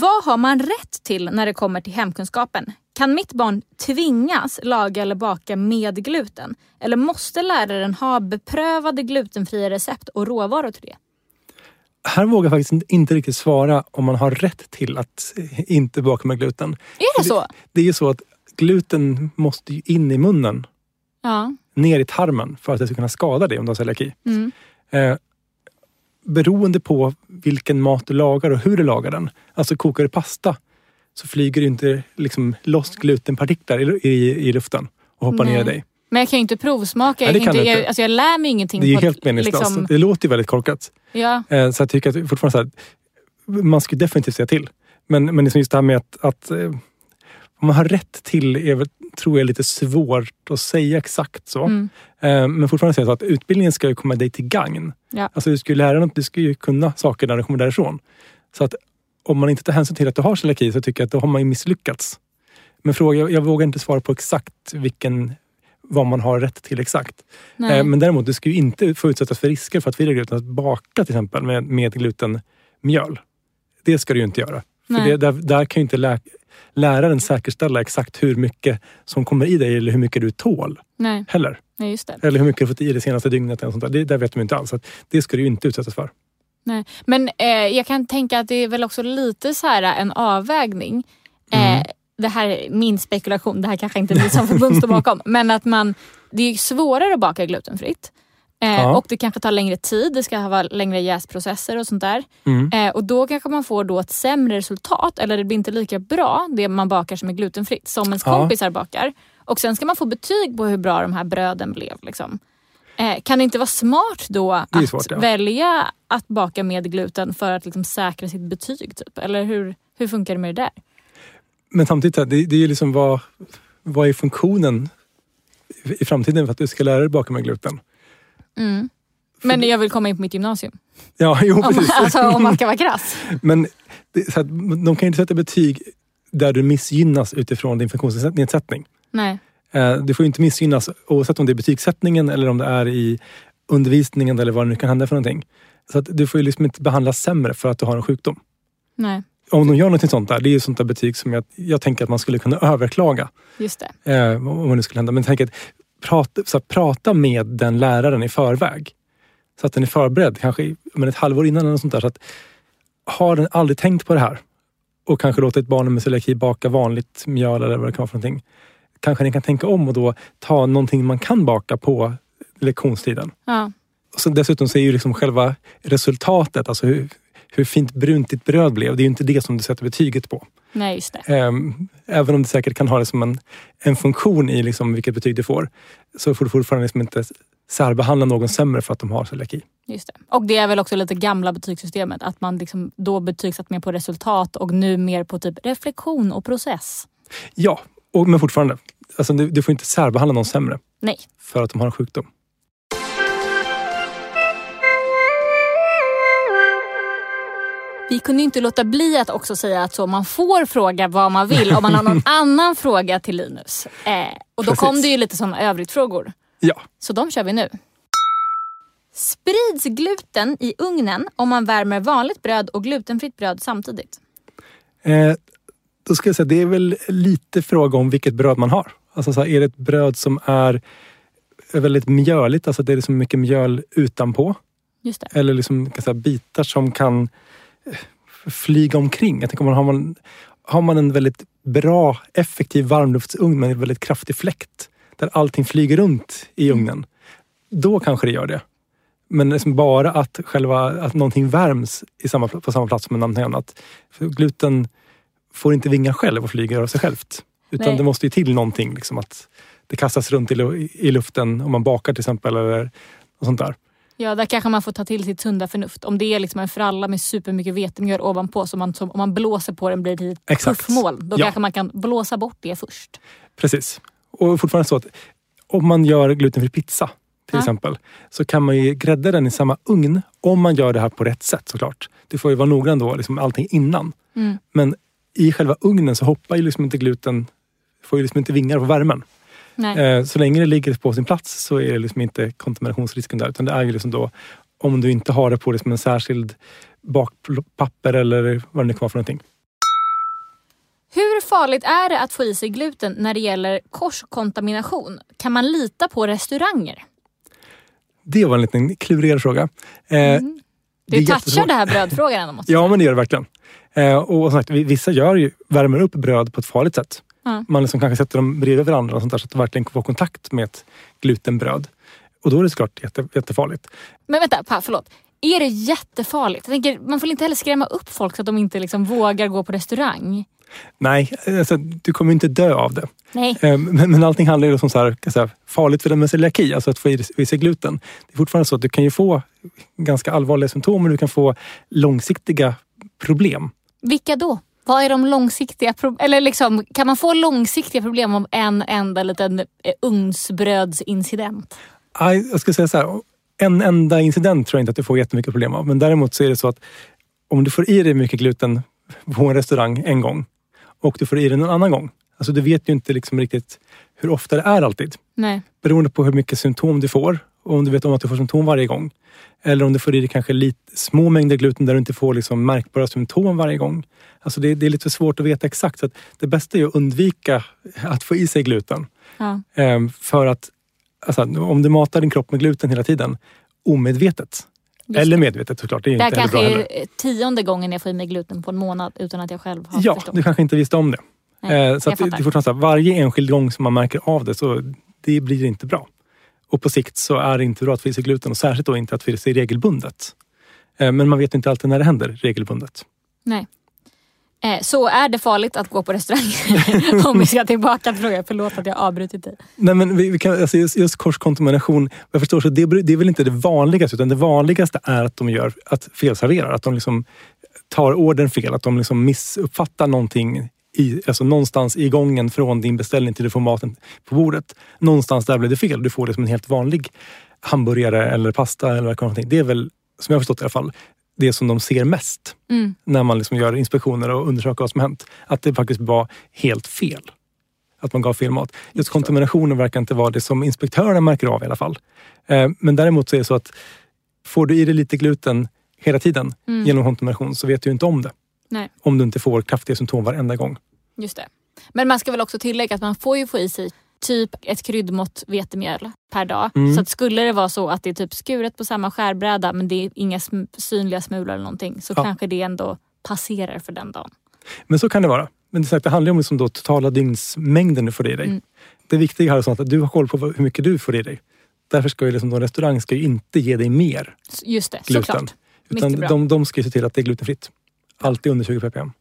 A: Vad har man rätt till när det kommer till hemkunskapen? Kan mitt barn tvingas laga eller baka med gluten? Eller måste läraren ha beprövade glutenfria recept och råvaror till det?
B: Här vågar jag faktiskt inte- riktigt svara om man har rätt till att inte baka med gluten.
A: Är det så?
B: Det är ju så att gluten måste ju in i munnen,
A: Ja.
B: ner i tarmen för att det ska kunna skada dig om du har celiaki.
A: Mm.
B: Eh, beroende på vilken mat du lagar och hur du lagar den. Alltså kokar du pasta så flyger det inte liksom loss glutenpartiklar i, i, i luften och hoppar ner i
A: Nej.
B: dig.
A: Men jag kan ju inte provsmaka.
B: Nej,
A: Jag, inte, jag, alltså jag lär mig ingenting.
B: Det är
A: på
B: helt meningslöst.
A: liksom-
B: Det låter ju väldigt korkat.
A: ja.
B: Eh, Så jag tycker att fortfarande så här, man skulle definitivt säga till. Men, men liksom just det här med att, att eh, man har rätt till är tror jag är lite svårt att säga exakt så.
A: Mm.
B: Eh, Men fortfarande säga så att utbildningen ska ju komma dig till gagn.
A: Ja.
B: Alltså du ska ju lära dig, du ska ju kunna saker när du kommer därifrån. Så att om man inte tar hänsyn till att du har celiaki så tycker jag att då har man ju misslyckats. Men fråga, jag, jag vågar inte svara på exakt vilken, vad man har rätt till exakt.
A: Nej.
B: Eh, Men däremot, du ska ju inte få utsättas för risker för att förvirra gluten. Att baka till exempel med, med glutenmjöl. Det ska du ju inte göra. För det, där, där kan ju inte lä, läraren säkerställa exakt hur mycket som kommer i dig eller hur mycket du tål
A: Nej.
B: heller.
A: Nej, just det.
B: Eller hur mycket du fått i dig det senaste dygnet. Eller sånt där. Det där vet de inte alls. Det ska du inte utsättas för.
A: Nej. Men eh, jag kan tänka att det är väl också lite så här en avvägning. Eh,
B: Mm.
A: det här är min spekulation, det här kanske inte vi som förbund står bakom. Men att man, det är svårare att baka glutenfritt. Eh. Och det kanske tar längre tid, det ska vara längre jäsprocesser och sånt där.
B: Mm.
A: Eh, och då kanske man får då ett sämre resultat eller det blir inte lika bra det man bakar som är glutenfritt som ens kompisar bakar. Och sen ska man få betyg på hur bra de här bröden blev. Liksom. Eh, kan det inte vara smart då att
B: svårt, ja.
A: välja att baka med gluten för att liksom säkra sitt betyg? Typ? Eller hur, hur funkar det med det där?
B: Men samtidigt, det, det är ju liksom vad, vad är funktionen i i framtiden för att du ska lära dig baka med gluten?
A: Mm. Men jag vill komma in på mitt gymnasium.
B: Ja, jo
A: Om,
B: precis.
A: alltså, om man ska vara krass.
B: Men det, så att, de kan ju inte sätta betyg där du missgynnas utifrån din funktionsnedsättning.
A: Nej.
B: Eh, Du får ju inte missgynnas oavsett om det är betygssättningen eller om det är i undervisningen eller vad det nu kan hända för någonting. Så att du får ju liksom inte behandlas sämre för att du har en sjukdom.
A: Nej,
B: Om de gör något sånt där, det är ju sånt där betyg som jag, jag tänker att man skulle kunna överklaga.
A: just det.
B: Eh, om det skulle hända. Men tänk att prata, så att prata med den läraren i förväg. Så att den är förberedd, kanske men ett halvår innan eller sånt där. Så att, har den aldrig tänkt på det här och kanske låtit barnen med celiaki baka vanligt mjöl eller vad det kan vara för någonting. Kanske den kan tänka om och då ta någonting man kan baka på lektionstiden.
A: Ja.
B: Och så dessutom så är ju liksom själva resultatet, alltså hur, hur fint brunt ditt bröd blev, det är ju inte det som du sätter betyget på.
A: Nej, just det.
B: Ehm, även om det säkert kan ha det som en, en funktion i liksom vilket betyg du får, så får du fortfarande liksom inte särbehandla någon sämre för att de har celiaki.
A: Just det. Och det är väl också lite gamla betygssystemet. Att man liksom då betygsatt mer på resultat och nu mer på typ reflektion och process.
B: Ja, och, men fortfarande. Alltså, du, du får inte särbehandla någon sämre
A: Nej.
B: för att de har en sjukdom.
A: Vi kunde inte låta bli att också säga att så man får fråga vad man vill om man har någon annan fråga till Linus. Eh, och då
B: Precis.
A: kom det ju lite sådana övrigt frågor.
B: Ja,
A: Så de kör vi nu. Sprids gluten i ugnen om man värmer vanligt bröd och glutenfritt bröd samtidigt?
B: eh, då ska jag säga det är väl lite fråga om vilket bröd man har. Alltså, så här, är det ett bröd som är väldigt mjöligt, alltså det är liksom mycket mjöl utanpå. Eller liksom, kan säga, bitar som kan flyga omkring. Jag tänker, har, man, har man en väldigt bra, effektiv varmluftsugn med en väldigt kraftig fläkt där allting flyger runt i ugnen. Då kanske det gör det. Men liksom bara att, själva, att någonting värms i samma, på samma plats som någonting annat. För gluten får inte vingar själv och flyger av sig självt. Utan
A: Nej.
B: det måste ju till någonting. Liksom att det kastas runt i, i luften om man bakar till exempel. Eller något sånt där.
A: Ja, där kanske man får ta till sitt sunda förnuft. Om det är liksom en fralla med supermycket vetemjöl ovanpå, så man, som, om man blåser på den blir det ett puffmål. Då
B: Ja.
A: kanske man kan blåsa bort det först.
B: Precis. Och fortfarande så att om man gör glutenfri pizza till
A: Ja.
B: exempel så kan man ju grädda den i samma ugn om man gör det här på rätt sätt såklart. Du får ju vara noggrann då, liksom allting innan.
A: Mm.
B: Men i själva ugnen så hoppar ju liksom inte gluten, får ju liksom inte vingar på värmen.
A: Nej.
B: Eh, Så länge det ligger på sin plats så är det liksom inte kontaminationsrisken där. Utan det är ju liksom då om du inte har det på liksom en särskild bakpapper eller vad det nu kan vara för någonting.
A: Hur farligt är det att få i sig gluten när det gäller korskontamination? Kan man lita på restauranger?
B: Det var en liten klurigare fråga. Eh,
A: Mm.
B: det
A: Du touchar
B: jättesvårt.
A: det här brödfrågan ändå
B: Ja, men det gör det verkligen. Eh, och som sagt, vi- vissa gör ju, värmer upp bröd på ett farligt sätt.
A: Ja.
B: Man liksom kanske sätter dem bredvid varandra och sånt där, så att det verkligen får kontakt med ett glutenbröd. Och då är det såklart jätte, jättefarligt.
A: Men vänta, pa, förlåt. Är det jättefarligt? Jag tänker, man får inte heller skrämma upp folk så att de inte liksom vågar gå på restaurang.
B: Nej, alltså, du kommer inte dö av det.
A: Nej.
B: Eh, Men, men allting handlar ju om så här, jag säga, farligt för den med celiaki, alltså att få i sig gluten. Det är fortfarande så att du kan ju få ganska allvarliga symptom och du kan få långsiktiga problem.
A: Vilka då? Vad är de långsiktiga pro- Eller liksom, kan man få långsiktiga problem av en enda liten eh, ugnsbrödsincident?
B: Jag skulle säga så här, en enda incident tror jag inte att du får jättemycket problem av. Men däremot så är det så att om du får i dig mycket gluten på en restaurang en gång och du får i dig en annan gång. Alltså du vet ju inte liksom riktigt hur ofta det är alltid.
A: Nej.
B: Beroende på hur mycket symptom du får. Om du vet om att du får symptom varje gång. Eller om du får i dig kanske lite, små mängder gluten där du inte får liksom märkbara symptom varje gång. Alltså det, det är lite svårt att veta exakt. Så det bästa är att undvika att få i sig gluten.
A: Ja.
B: Ehm, för att alltså, om du matar din kropp med gluten hela tiden omedvetet.
A: Just
B: eller medvetet såklart. Det är
A: Det här
B: inte
A: kanske
B: heller.
A: är tionde gången jag får i mig gluten på en månad utan att jag själv har
B: Ja,
A: förstått.
B: du kanske inte visste om det.
A: Nej,
B: Eh, så det, är fortfarande så här, varje enskild gång som man märker av det så det blir inte bra. Och på sikt så är det inte bra att få i sig gluten och särskilt då inte att få i sig regelbundet. Eh, men man vet inte alltid när det händer regelbundet.
A: Nej. Eh, Så är det farligt att gå på restaurang? Om vi ska tillbaka till frågan. Förlåt att jag avbrutit dig.
B: Nej, men vi, vi kan, alltså just, just korskontamination, jag förstår så det, det är väl inte det vanligaste utan det vanligaste är att de gör att felserverar. Att de liksom tar orden fel, att de liksom missuppfattar någonting i, alltså någonstans i gången från din beställning till du får maten på bordet. Någonstans där blev det fel. Du får det som en helt vanlig hamburgare eller pasta eller någonting. Det är väl, som jag har förstått i alla fall, det som de ser mest
A: Mm.
B: när man liksom gör inspektioner och undersöker vad som hänt. Att det faktiskt var helt fel. Att man gav fel mat. Just kontaminationen verkar inte vara det som inspektörerna märker av i alla fall. Eh, Men däremot så är det så att får du i dig lite gluten hela tiden
A: Mm.
B: genom kontamination så vet du inte om det.
A: Nej.
B: Om du inte får kraftiga symptom varenda gång.
A: Just det. Men man ska väl också tillägga att man får ju få i sig typ ett kryddmått vetemjöl per dag.
B: Mm.
A: Så att skulle det vara så att det är typ skuret på samma skärbräda men det är inga sm- synliga smulor eller någonting så
B: Ja.
A: kanske det ändå passerar för den dagen.
B: Men så kan det vara. Men det, sagt, det handlar om liksom då totala dygnsmängden du får i dig.
A: Mm.
B: Det viktiga här är sånt att du har koll på hur mycket du får i dig. Därför ska ju liksom en restaurang ska ju inte ge dig mer
A: Just det,
B: gluten.
A: såklart.
B: Utan de, de ska se till att det är glutenfritt. Alltid under 20 ppm.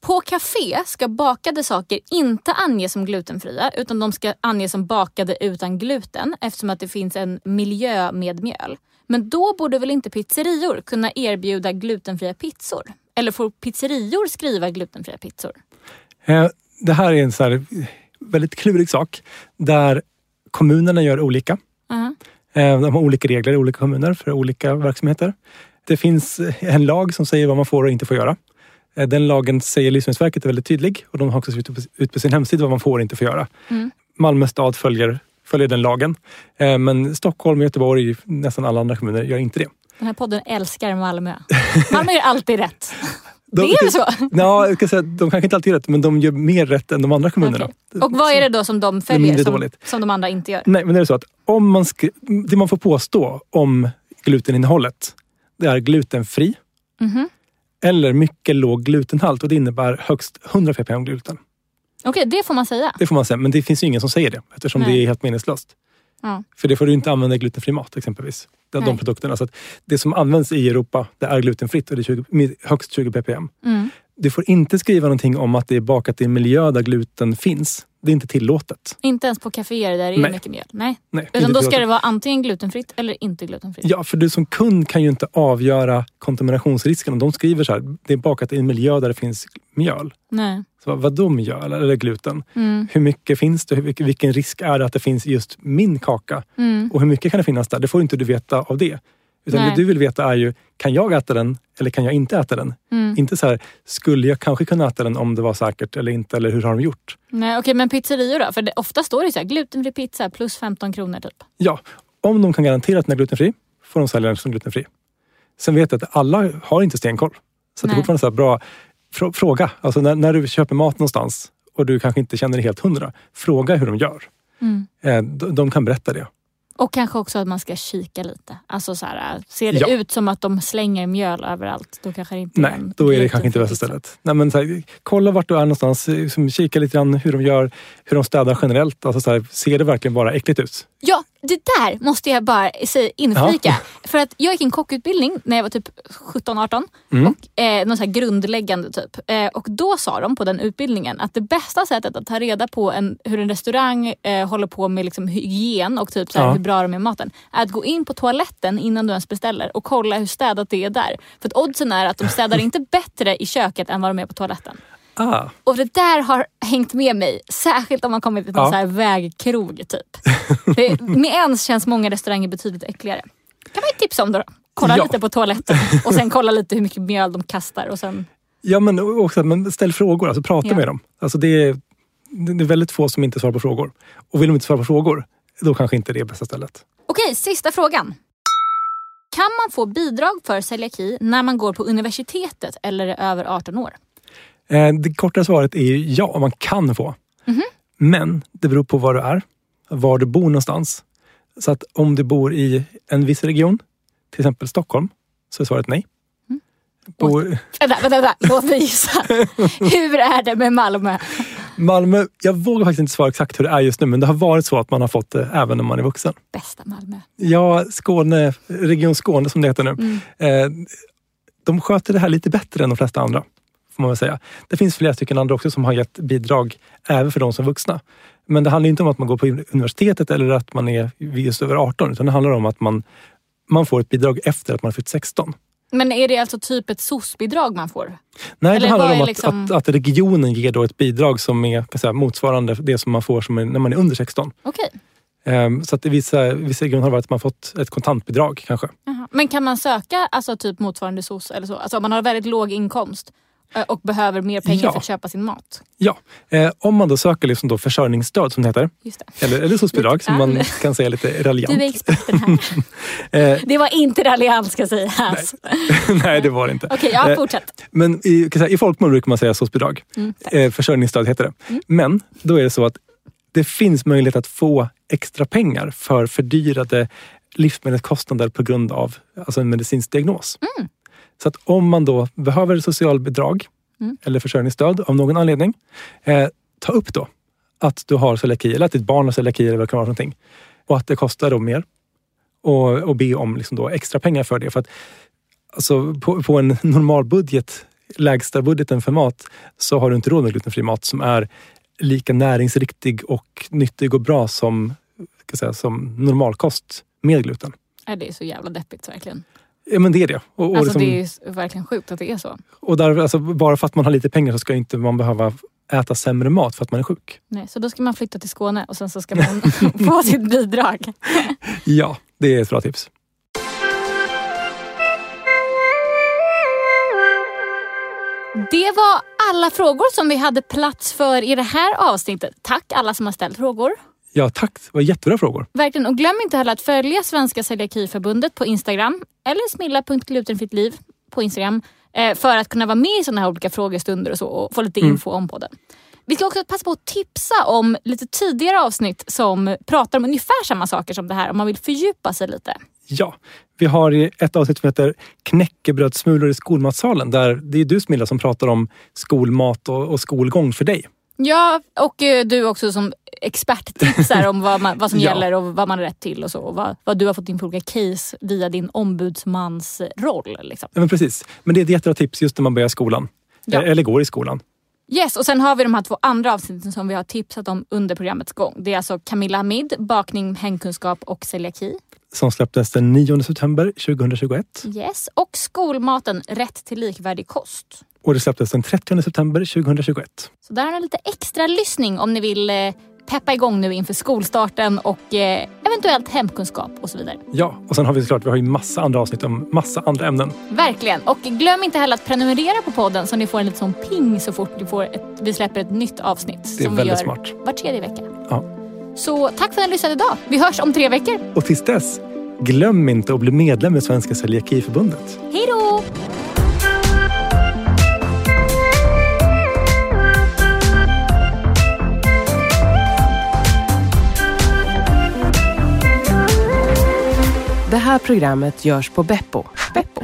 A: På café ska bakade saker inte anges som glutenfria utan de ska anges som bakade utan gluten eftersom att det finns en miljö med mjöl. Men då borde väl inte pizzerior kunna erbjuda glutenfria pizzor? Eller får pizzerior skriva glutenfria pizzor?
B: Eh, Det här är en så väldigt klurig sak där kommunerna gör olika.
A: Aha.
B: Eh, De har olika regler i olika kommuner för olika verksamheter. Det finns en lag som säger vad man får och inte får göra. Eh, Den lagen säger Livsmedelsverket är väldigt tydlig och de har också på- ut på sin hemsida vad man får och inte får göra.
A: Mm.
B: Malmö stad följer, följer den lagen. Eh, Men Stockholm, Göteborg, nästan alla andra kommuner gör inte det.
A: Den här podden älskar Malmö. Malmö gör alltid rätt.
B: De,
A: Det är väl så?
B: Ja, jag ska säga, de kanske inte alltid gör rätt, men de gör mer rätt än de andra kommunerna.
A: Okej. Och vad är det då som de följer som,
B: dåligt.
A: som de andra inte gör?
B: Nej, men det är så att om man det man får påstå om gluteninnehållet, det är glutenfri
A: Mhm.
B: eller mycket låg glutenhalt och det innebär högst 100 ppm gluten.
A: Okej, det får man säga.
B: Det får man säga, men det finns ju ingen som säger det eftersom
A: Nej.
B: det är helt meningslöst.
A: Ja.
B: För det får du inte använda i glutenfri mat exempelvis. De,
A: Nej.
B: produkterna. Så det som används i Europa, det är glutenfritt och det är 20, med högst 20 ppm.
A: Mm.
B: Du får inte skriva någonting om att det är bakat i en miljö där gluten finns. Det är inte tillåtet.
A: Inte ens på kaféer där det är
B: Nej.
A: mycket mjöl? Nej.
B: Nej,
A: Utan då ska det vara antingen glutenfritt eller inte glutenfritt?
B: Ja, för du som kund kan ju inte avgöra kontaminationsrisken. De skriver så här, det är bakat i en miljö där det finns mjöl.
A: Nej.
B: Så vad då mjöl eller gluten?
A: Mm.
B: Hur mycket finns det? Hur, vilken risk är det att det finns just min kaka?
A: Mm.
B: Och hur mycket kan det finnas där? Det får inte du veta av det. Utan
A: Nej.
B: det du vill veta är ju, kan jag äta den eller kan jag inte äta den?
A: Mm.
B: Inte så här, skulle jag kanske kunna äta den om det var säkert eller inte? Eller hur har de gjort?
A: Nej, okej, men pizzerior då? För det, ofta står det så här, glutenfri pizza plus 15 kronor typ.
B: Ja, om de kan garantera att den är glutenfri får de sälja den som glutenfri. Sen vet jag att alla har inte stenkoll. Så det är fortfarande så här bra frå- fråga. Alltså när, när du köper mat någonstans och du kanske inte känner dig helt hundra. Fråga hur de gör.
A: Mm.
B: Eh, de, de kan berätta det.
A: Och kanske också att man ska kika lite. Alltså så här, ser det
B: Ja.
A: ut som att de slänger mjöl överallt, då kanske det inte
B: Nej,
A: en
B: då är det kanske inte bästa stället. Nej, men här, kolla vart du är någonstans. Liksom, kika lite grann hur de gör, hur de städar generellt. Alltså, så här, ser det verkligen bara äckligt ut?
A: Ja, det där måste jag bara inflika. För att jag gick en kockutbildning när jag var typ 17-18.
B: Mm.
A: Och, eh, någon så här grundläggande typ. Eh, och då sa de på den utbildningen att det bästa sättet att ta reda på en, hur en restaurang eh, håller på med liksom hygien och typ så
B: Ja.
A: hur bra de är med maten. Är att gå in på toaletten innan du ens beställer och kolla hur städat det är där. För att oddsen är att de städar inte bättre i köket än vad de är på toaletten.
B: Ah,
A: Och det där har hängt med mig. Särskilt om man kommer till någon
B: Ja.
A: vägkrog typ. Med ens känns många restauranger betydligt äckligare. kan man ju tipsa om då. Kolla
B: Ja.
A: lite på toaletten och sen kolla lite hur mycket mjöl de kastar. Och sen,
B: ja, men också, men ställ frågor, alltså prata
A: Ja.
B: med dem. Alltså, det, är, det är väldigt få som inte svarar på frågor. Och vill de inte svara på frågor, då kanske inte det är bästa stället.
A: Okej, sista frågan. Kan man få bidrag för celiaki när man går på universitetet eller är över 18 år?
B: Eh, Det korta svaret är ja, man kan få.
A: Mhm.
B: Men det beror på var du är, var du bor någonstans. Så att om du bor i en viss region, till exempel Stockholm, så är svaret nej.
A: Mm.
B: Bor,
A: Vänta, vänta, vänta. låt mig gissa. Hur är det med Malmö?
B: Malmö, jag vågar faktiskt inte svara exakt hur det är just nu, men det har varit så att man har fått det även när man är vuxen.
A: Bästa Malmö.
B: Ja, Skåne, Region Skåne som det heter nu.
A: Mm.
B: Eh, de sköter det här lite bättre än de flesta andra. Får man väl säga. Det finns flera stycken andra också som har gett bidrag även för de som vuxna. Men det handlar inte om att man går på universitetet eller att man är just över 18 utan det handlar om att man, man får ett bidrag efter att man har fyllt 16.
A: Men är det alltså typ ett SOS-bidrag man får?
B: Nej,
A: Eller
B: det handlar om att,
A: liksom-
B: att, att regionen ger då ett bidrag som är säga, motsvarande det som man får som är, när man är under 16.
A: Okej.
B: Ehm, så att i vissa, vissa regioner har det varit att man fått ett kontantbidrag kanske.
A: Men kan man söka alltså typ motsvarande SOS eller så? Alltså om man har väldigt låg inkomst och behöver mer pengar
B: Ja.
A: för att köpa sin mat.
B: Ja, eh, om man då söker liksom då försörjningsstöd som det heter,
A: Just det.
B: eller, eller SOS-bidrag som man kan säga lite raljant.
A: Du är experten här.
B: Eh,
A: Det var inte raljant ska sägas.
B: nej, det var det inte.
A: Okej, ja
B: Eh,
A: fortsätt.
B: Men i, i folkmun brukar man säga SOS-bidrag.
A: Mm,
B: eh, försörjningsstöd heter det. Men då är det så att det finns möjlighet att få extra pengar för fördyrade livsmedelskostnader på grund av alltså en medicinsk diagnos.
A: Mm.
B: Så att om man då behöver socialbidrag
A: Mm.
B: eller försörjningsstöd av någon anledning, eh, ta upp då att du har celiaki eller att ditt barn har celiaki eller vad det kan vara för någonting. Och att det kostar då mer. Och, och be om liksom då extra pengar för det. För att alltså, på, på en normal budget, lägsta budgeten för mat, så har du inte råd med glutenfri mat som är lika näringsriktig och nyttig och bra som, ska säga, som normalkost med gluten.
A: Nej, det är så jävla deppigt verkligen.
B: Ja men det är det. Och, och,
A: Alltså
B: liksom,
A: det är verkligen sjukt att det är så.
B: och där, alltså, bara för att man har lite pengar så ska inte man behöva äta sämre mat för att man är sjuk.
A: Nej, så då ska man flytta till Skåne och sen så ska man få sitt bidrag.
B: Ja, det är ett bra tips.
A: Det var alla frågor som vi hade plats för i det här avsnittet. Tack alla som har ställt frågor.
B: Ja, tack. Det var jättebra frågor.
A: Verkligen. Och glöm inte heller att följa Svenska Celiakiförbundet på Instagram eller smilla.glutenfrittliv på Instagram eh, för att kunna vara med i sådana här olika frågestunder och så och få lite
B: Mm.
A: info om podden. Vi ska också passa på att tipsa om lite tidigare avsnitt som pratar om ungefär samma saker som det här om man vill fördjupa sig lite.
B: Ja, vi har ett avsnitt som heter Knäckebrödssmulor i skolmatsalen där det är du Smilla som pratar om skolmat och, och skolgång för dig.
A: Ja, och eh, du också som expert tipsar om vad, man, vad som
B: Ja.
A: gäller och vad man har rätt till och så. Och vad, vad du har fått in för olika case via din ombudsmansroll. Liksom.
B: Ja, men precis. Men det är ett jättebra tips just när man börjar skolan.
A: Ja.
B: Eh, Eller går i skolan.
A: Yes, och sen har vi de här två andra avsnitten som vi har tipsat om under programmets gång. Det är alltså Camilla Hamid, bakning, hemkunskap och celiaki.
B: Som släpptes den 9 september 2021.
A: Yes, och skolmaten, rätt till likvärdig kost.
B: Och det släpptes den 30 september 2021.
A: Så där har ni lite extra lyssning om ni vill eh, peppa igång nu inför skolstarten och eh, eventuellt hemkunskap och så vidare.
B: Ja, och sen har vi såklart vi har ju massa andra avsnitt om massa andra ämnen.
A: Verkligen. Och glöm inte heller att prenumerera på podden så ni får en liten sån ping så fort ni får ett, vi släpper ett nytt avsnitt.
B: Det är
A: som
B: väldigt
A: vi gör
B: smart.
A: var tredje vecka.
B: Ja.
A: Så tack för att ni lyssnade idag. Vi hörs om tre veckor.
B: Och tills dess, glöm inte att bli medlem i Svenska Celiakiförbundet.
A: Hej då!
C: Det här programmet görs på Beppo. Beppo.